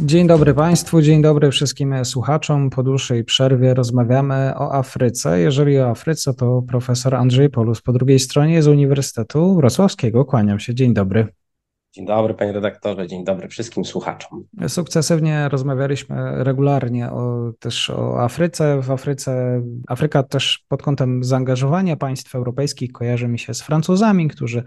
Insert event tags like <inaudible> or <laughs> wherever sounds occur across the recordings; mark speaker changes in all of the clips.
Speaker 1: Dzień dobry Państwu, dzień dobry wszystkim słuchaczom. Po dłuższej przerwie rozmawiamy o Afryce. Jeżeli o Afryce, to profesor Andrzej Polus po drugiej stronie z Uniwersytetu Wrocławskiego. Kłaniam się, dzień dobry.
Speaker 2: Dzień dobry, panie redaktorze, dzień dobry wszystkim słuchaczom.
Speaker 1: Sukcesywnie rozmawialiśmy regularnie o, też o Afryce. W Afryce, Afryka też pod kątem zaangażowania państw europejskich kojarzy mi się z Francuzami, którzy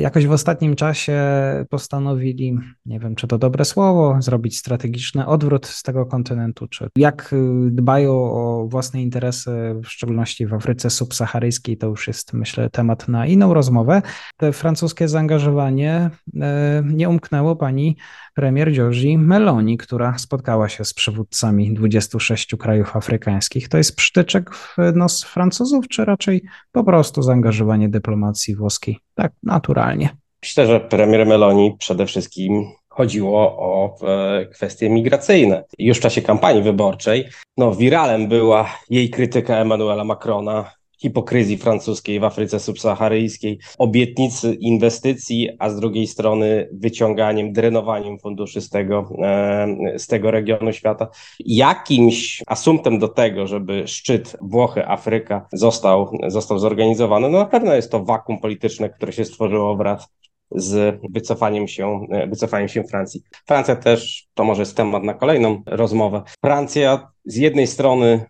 Speaker 1: jakoś w ostatnim czasie postanowili, nie wiem czy to dobre słowo, zrobić strategiczny odwrót z tego kontynentu, czy jak y, dbają o własne interesy, w szczególności w Afryce subsaharyjskiej, to już jest myślę temat na inną rozmowę. Te francuskie zaangażowanie e, nie umknęło pani premier Giorgi Meloni, która spotkała się z przywódcami 26 krajów afrykańskich. To jest przytyczek w nos Francuzów, czy raczej po prostu zaangażowanie dyplomacji włoskiej? Tak, naturalnie.
Speaker 2: Myślę, że premier Meloni przede wszystkim chodziło o e, kwestie migracyjne. Już w czasie kampanii wyborczej, no, wiralem była jej krytyka Emmanuela Macrona hipokryzji francuskiej w Afryce subsaharyjskiej, obietnicy inwestycji, a z drugiej strony wyciąganiem, drenowaniem funduszy z tego, e, z tego regionu świata. Jakimś asumptem do tego, żeby szczyt Włochy-Afryka został, został zorganizowany, no na pewno jest to wakum polityczne, które się stworzyło wraz z wycofaniem się, e, wycofaniem się Francji. Francja też, to może jest temat na kolejną rozmowę. Francja z jednej strony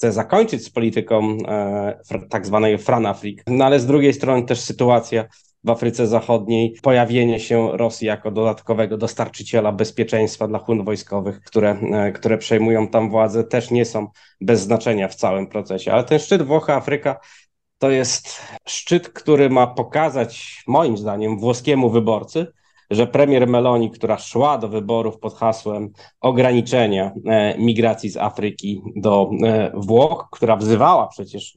Speaker 2: chce zakończyć z polityką e, tak zwanej Franafrik, no ale z drugiej strony też sytuacja w Afryce Zachodniej, pojawienie się Rosji jako dodatkowego dostarczyciela bezpieczeństwa dla hun wojskowych, które, e, które przejmują tam władzę, też nie są bez znaczenia w całym procesie. Ale ten szczyt Włochy-Afryka to jest szczyt, który ma pokazać, moim zdaniem, włoskiemu wyborcy, że premier Meloni, która szła do wyborów pod hasłem ograniczenia e, migracji z Afryki do e, Włoch, która wzywała przecież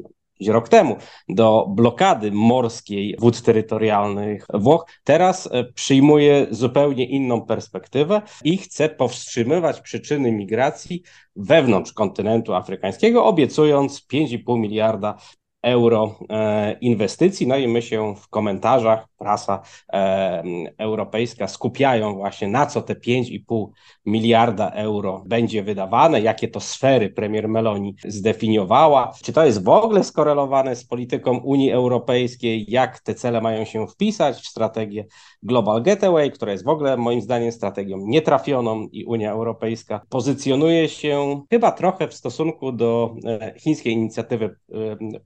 Speaker 2: rok temu do blokady morskiej wód terytorialnych Włoch, teraz e, przyjmuje zupełnie inną perspektywę i chce powstrzymywać przyczyny migracji wewnątrz kontynentu afrykańskiego, obiecując 5,5 miliarda euro e, inwestycji. No i my się w komentarzach, prasa e, europejska skupiają właśnie na co te 5,5 miliarda euro będzie wydawane, jakie to sfery premier Meloni zdefiniowała, czy to jest w ogóle skorelowane z polityką Unii Europejskiej, jak te cele mają się wpisać w strategię Global Getaway, która jest w ogóle moim zdaniem strategią nietrafioną i Unia Europejska pozycjonuje się chyba trochę w stosunku do e, chińskiej inicjatywy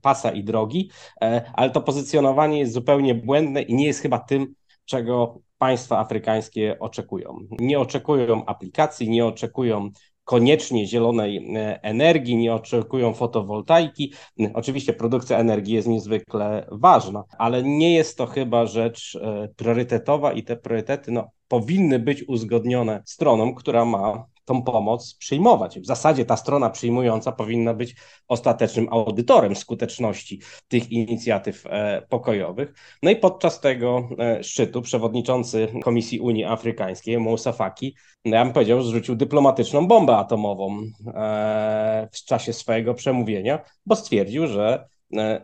Speaker 2: pasa i drogi, e, ale to pozycjonowanie jest zupełnie błędne i nie jest chyba tym, czego państwa afrykańskie oczekują. Nie oczekują aplikacji, nie oczekują koniecznie zielonej e, energii, nie oczekują fotowoltaiki. Oczywiście produkcja energii jest niezwykle ważna, ale nie jest to chyba rzecz e, priorytetowa i te priorytety no, powinny być uzgodnione stroną, która ma tą pomoc przyjmować. W zasadzie ta strona przyjmująca powinna być ostatecznym audytorem skuteczności tych inicjatyw e, pokojowych. No i podczas tego e, szczytu przewodniczący Komisji Unii Afrykańskiej, Moussa Faki, no ja bym powiedział, zrzucił dyplomatyczną bombę atomową e, w czasie swojego przemówienia, bo stwierdził, że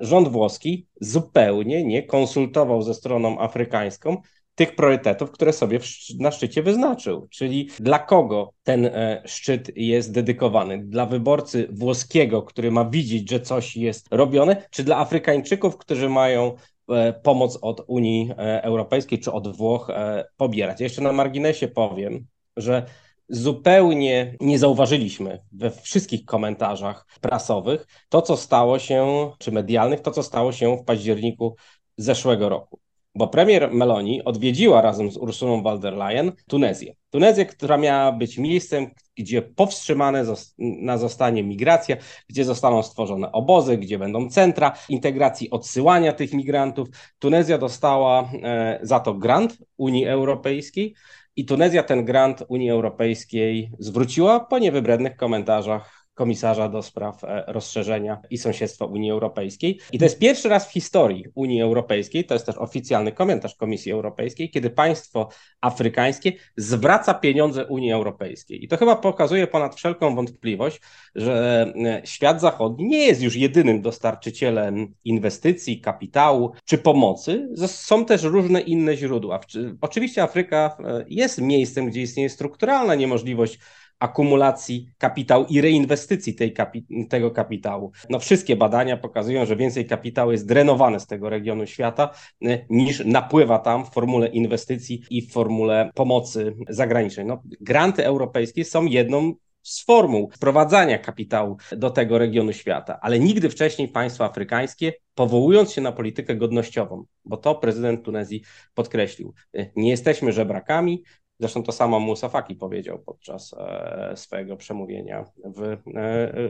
Speaker 2: rząd włoski zupełnie nie konsultował ze stroną afrykańską tych priorytetów, które sobie na szczycie wyznaczył. Czyli dla kogo ten e, szczyt jest dedykowany? Dla wyborcy włoskiego, który ma widzieć, że coś jest robione, czy dla Afrykańczyków, którzy mają e, pomoc od Unii e, Europejskiej czy od Włoch pobierać? Jeszcze na marginesie powiem, że zupełnie nie zauważyliśmy we wszystkich komentarzach prasowych to, co stało się, czy medialnych, to, co stało się w październiku zeszłego roku bo premier Meloni odwiedziła razem z Ursulą von der Leyen Tunezję. Tunezję, która miała być miejscem, gdzie powstrzymane na zostanie migracja, gdzie zostaną stworzone obozy, gdzie będą centra integracji, odsyłania tych migrantów. Tunezja dostała e, za to grant Unii Europejskiej i Tunezja ten grant Unii Europejskiej zwróciła po niewybrednych komentarzach komisarza do spraw e, rozszerzenia i sąsiedztwa Unii Europejskiej. I to jest pierwszy raz w historii Unii Europejskiej, to jest też oficjalny komentarz Komisji Europejskiej, kiedy państwo afrykańskie zwraca pieniądze Unii Europejskiej. I to chyba pokazuje ponad wszelką wątpliwość, że e, świat zachodni nie jest już jedynym dostarczycielem inwestycji, kapitału czy pomocy. Są też różne inne źródła. Oczywiście Afryka e, jest miejscem, gdzie istnieje strukturalna niemożliwość akumulacji kapitału i reinwestycji tej kapi tego kapitału. No, wszystkie badania pokazują, że więcej kapitału jest drenowane z tego regionu świata y, niż napływa tam w formule inwestycji i w formule pomocy zagranicznej. No, granty europejskie są jedną z formuł wprowadzania kapitału do tego regionu świata, ale nigdy wcześniej państwa afrykańskie, powołując się na politykę godnościową, bo to prezydent Tunezji podkreślił, y, nie jesteśmy żebrakami, Zresztą to samo Musafaki powiedział podczas e, swojego przemówienia w, e,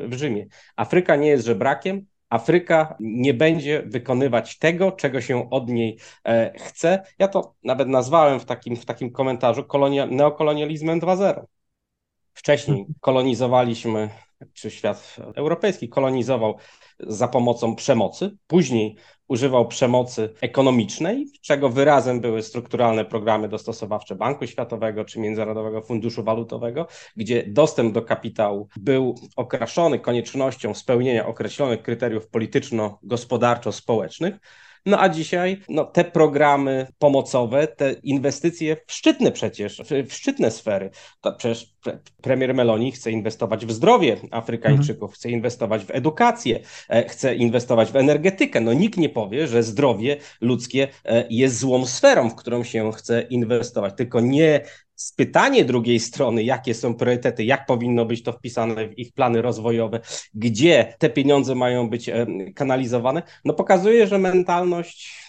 Speaker 2: w Rzymie. Afryka nie jest żebrakiem, Afryka nie będzie wykonywać tego, czego się od niej e, chce. Ja to nawet nazwałem w takim, w takim komentarzu kolonia, neokolonializmem 2.0. Wcześniej <laughs> kolonizowaliśmy, czy świat europejski kolonizował za pomocą przemocy, później używał przemocy ekonomicznej, czego wyrazem były strukturalne programy dostosowawcze Banku Światowego czy Międzynarodowego Funduszu Walutowego, gdzie dostęp do kapitału był okraszony koniecznością spełnienia określonych kryteriów polityczno-gospodarczo-społecznych. No a dzisiaj no, te programy pomocowe, te inwestycje w szczytne przecież, w szczytne sfery, to przecież premier Meloni chce inwestować w zdrowie Afrykańczyków, mhm. chce inwestować w edukację, e, chce inwestować w energetykę. No nikt nie powie, że zdrowie ludzkie e, jest złą sferą, w którą się chce inwestować, tylko nie pytanie drugiej strony, jakie są priorytety, jak powinno być to wpisane w ich plany rozwojowe, gdzie te pieniądze mają być kanalizowane, no pokazuje, że mentalność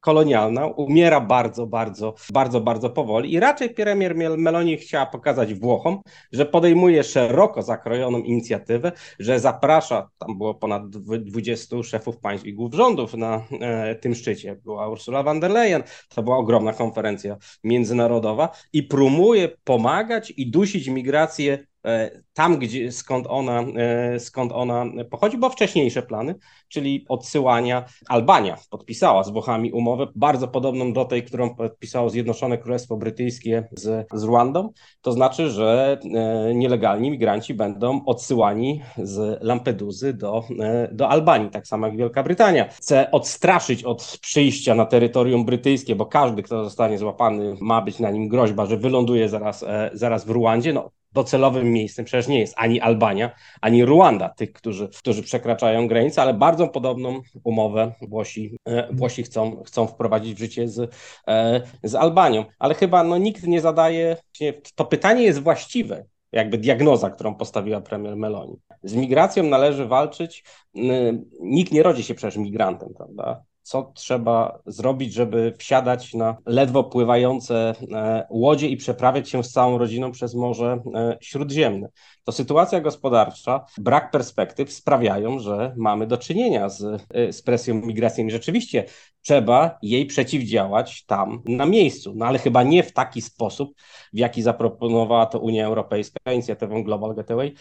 Speaker 2: kolonialna umiera bardzo, bardzo, bardzo, bardzo powoli. I raczej premier Meloni chciała pokazać Włochom, że podejmuje szeroko zakrojoną inicjatywę, że zaprasza, tam było ponad 20 szefów państw i głów rządów na e, tym szczycie, była Ursula von der Leyen, to była ogromna konferencja międzynarodowa i promuje pomagać i dusić migrację tam, gdzie, skąd, ona, e, skąd ona pochodzi, bo wcześniejsze plany, czyli odsyłania Albania podpisała z Włochami umowę bardzo podobną do tej, którą podpisało Zjednoczone Królestwo Brytyjskie z, z Rwandą. To znaczy, że e, nielegalni migranci będą odsyłani z Lampeduzy do, do Albanii, tak samo jak Wielka Brytania. Chce odstraszyć od przyjścia na terytorium brytyjskie, bo każdy, kto zostanie złapany, ma być na nim groźba, że wyląduje zaraz, zaraz w Rwandzie. No, docelowym miejscem przecież nie jest ani Albania, ani Ruanda, tych, którzy, którzy przekraczają granicę, ale bardzo podobną umowę Włosi, e, Włosi chcą, chcą wprowadzić w życie z, e, z Albanią. Ale chyba no, nikt nie zadaje, to pytanie jest właściwe, jakby diagnoza, którą postawiła premier Meloni. Z migracją należy walczyć. Nikt nie rodzi się przecież migrantem, prawda? Co trzeba zrobić, żeby wsiadać na ledwo pływające e, łodzie i przeprawiać się z całą rodziną przez Morze e, Śródziemne. To sytuacja gospodarcza, brak perspektyw sprawiają, że mamy do czynienia z, e, z presją migracyjną. Rzeczywiście trzeba jej przeciwdziałać tam na miejscu, no ale chyba nie w taki sposób, w jaki zaproponowała to Unia Europejska inicjatywą Global Gateway,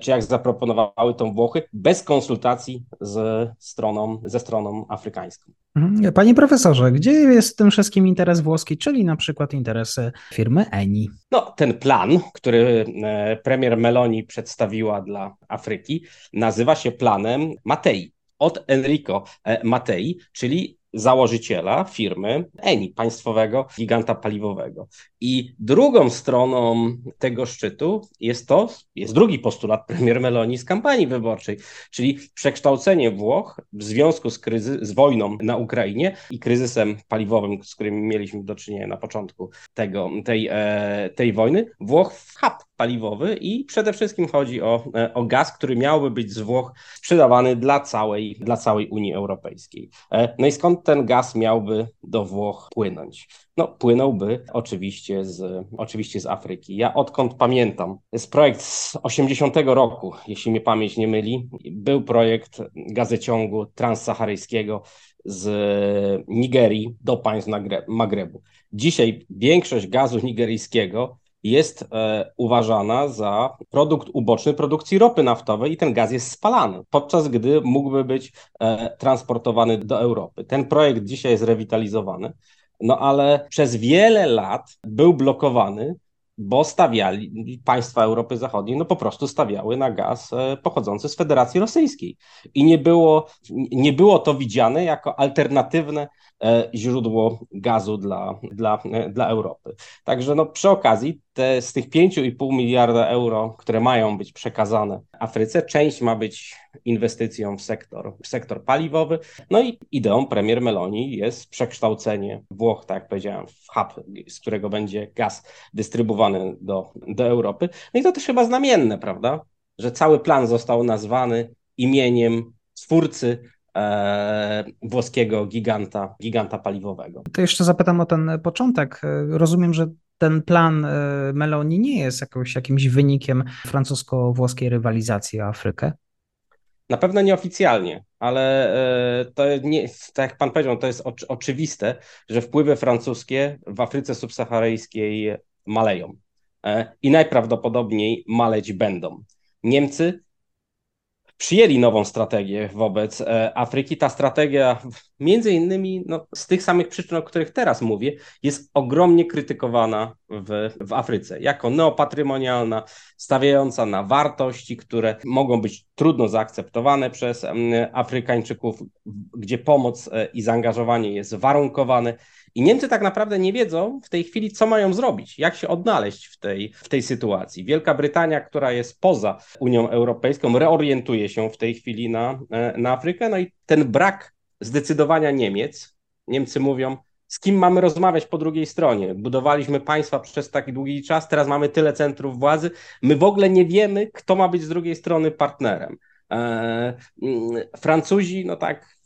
Speaker 2: czy jak zaproponowały to Włochy, bez konsultacji z stroną, ze stroną afrykańską.
Speaker 1: Mhm. Panie profesorze, gdzie jest w tym wszystkim interes włoski, czyli na przykład interesy firmy Eni?
Speaker 2: No, ten plan, który e, premier Meloni przedstawiła dla Afryki, nazywa się planem Matei. Od Enrico e, Matei, czyli założyciela firmy Eni, państwowego giganta paliwowego. I drugą stroną tego szczytu jest to, jest drugi postulat premier Meloni z kampanii wyborczej, czyli przekształcenie Włoch w związku z, kryzy, z wojną na Ukrainie i kryzysem paliwowym, z którym mieliśmy do czynienia na początku tego, tej, e, tej wojny, Włoch w hub paliwowy i przede wszystkim chodzi o, e, o gaz, który miałby być z Włoch sprzedawany dla całej, dla całej Unii Europejskiej. E, no i skąd ten gaz miałby do Włoch płynąć? No, płynąłby oczywiście z, oczywiście z Afryki. Ja odkąd pamiętam, jest projekt z 80 roku, jeśli mnie pamięć nie myli, był projekt gazeciągu transsaharyjskiego z Nigerii do państw Magrebu. Dzisiaj większość gazu nigeryjskiego jest e, uważana za produkt uboczny produkcji ropy naftowej i ten gaz jest spalany, podczas gdy mógłby być e, transportowany do Europy. Ten projekt dzisiaj jest rewitalizowany, no ale przez wiele lat był blokowany bo stawiali państwa Europy Zachodniej, no po prostu stawiały na gaz e, pochodzący z Federacji Rosyjskiej. I nie było, nie było to widziane jako alternatywne źródło gazu dla, dla, e, dla Europy. Także no, przy okazji te, z tych 5,5 miliarda euro, które mają być przekazane Afryce, część ma być inwestycją w sektor, w sektor paliwowy. No i ideą premier Meloni jest przekształcenie Włoch, tak jak powiedziałem, w hub, z którego będzie gaz dystrybuowany do, do Europy. No i to też chyba znamienne, prawda? Że cały plan został nazwany imieniem twórcy e, włoskiego giganta, giganta paliwowego.
Speaker 1: To jeszcze zapytam o ten początek. Rozumiem, że ten plan e, Meloni nie jest jakimś, jakimś wynikiem francusko-włoskiej rywalizacji o Afrykę?
Speaker 2: Na pewno nieoficjalnie, ale e, to nie, tak jak pan powiedział, to jest oczywiste, że wpływy francuskie w Afryce subsaharyjskiej maleją e, i najprawdopodobniej maleć będą. Niemcy przyjęli nową strategię wobec e, Afryki. Ta strategia, między innymi no, z tych samych przyczyn, o których teraz mówię, jest ogromnie krytykowana w, w Afryce jako neopatrymonialna, stawiająca na wartości, które mogą być trudno zaakceptowane przez Afrykańczyków, gdzie pomoc e, i zaangażowanie jest warunkowane i Niemcy tak naprawdę nie wiedzą w tej chwili, co mają zrobić, jak się odnaleźć w tej, w tej sytuacji. Wielka Brytania, która jest poza Unią Europejską, reorientuje się w tej chwili na, na Afrykę. No i ten brak zdecydowania Niemiec, Niemcy mówią, z kim mamy rozmawiać po drugiej stronie. Budowaliśmy państwa przez taki długi czas, teraz mamy tyle centrów władzy. My w ogóle nie wiemy, kto ma być z drugiej strony partnerem. E, mm, Francuzi, no tak,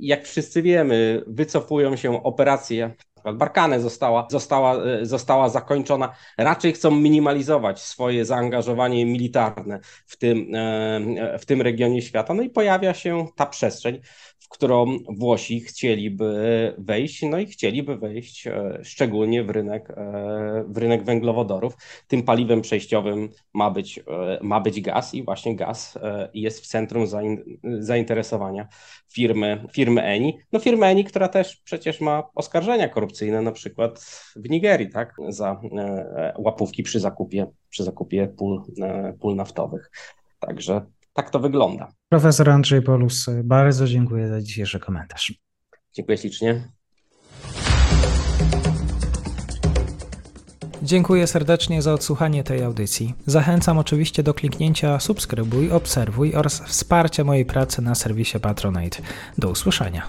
Speaker 2: jak wszyscy wiemy, wycofują się operacje Barkane została, została, e, została zakończona. Raczej chcą minimalizować swoje zaangażowanie militarne w tym, e, w tym regionie świata. No i pojawia się ta przestrzeń, którą Włosi chcieliby wejść, no i chcieliby wejść e, szczególnie w rynek, w rynek węglowodorów. Tym paliwem przejściowym ma być, ma być gaz i właśnie gaz jest w centrum zainteresowania firmy, firmy Eni. No firmy Eni, która też przecież ma oskarżenia korupcyjne na przykład w Nigerii, tak, za e, łapówki przy zakupie, przy zakupie pól, e, pól naftowych. Także tak to wygląda.
Speaker 1: Profesor Andrzej Polus, bardzo dziękuję za dzisiejszy komentarz.
Speaker 2: Dziękuję ślicznie.
Speaker 1: Dziękuję serdecznie za odsłuchanie tej audycji. Zachęcam oczywiście do kliknięcia subskrybuj, obserwuj oraz wsparcia mojej pracy na serwisie Patronite. Do usłyszenia.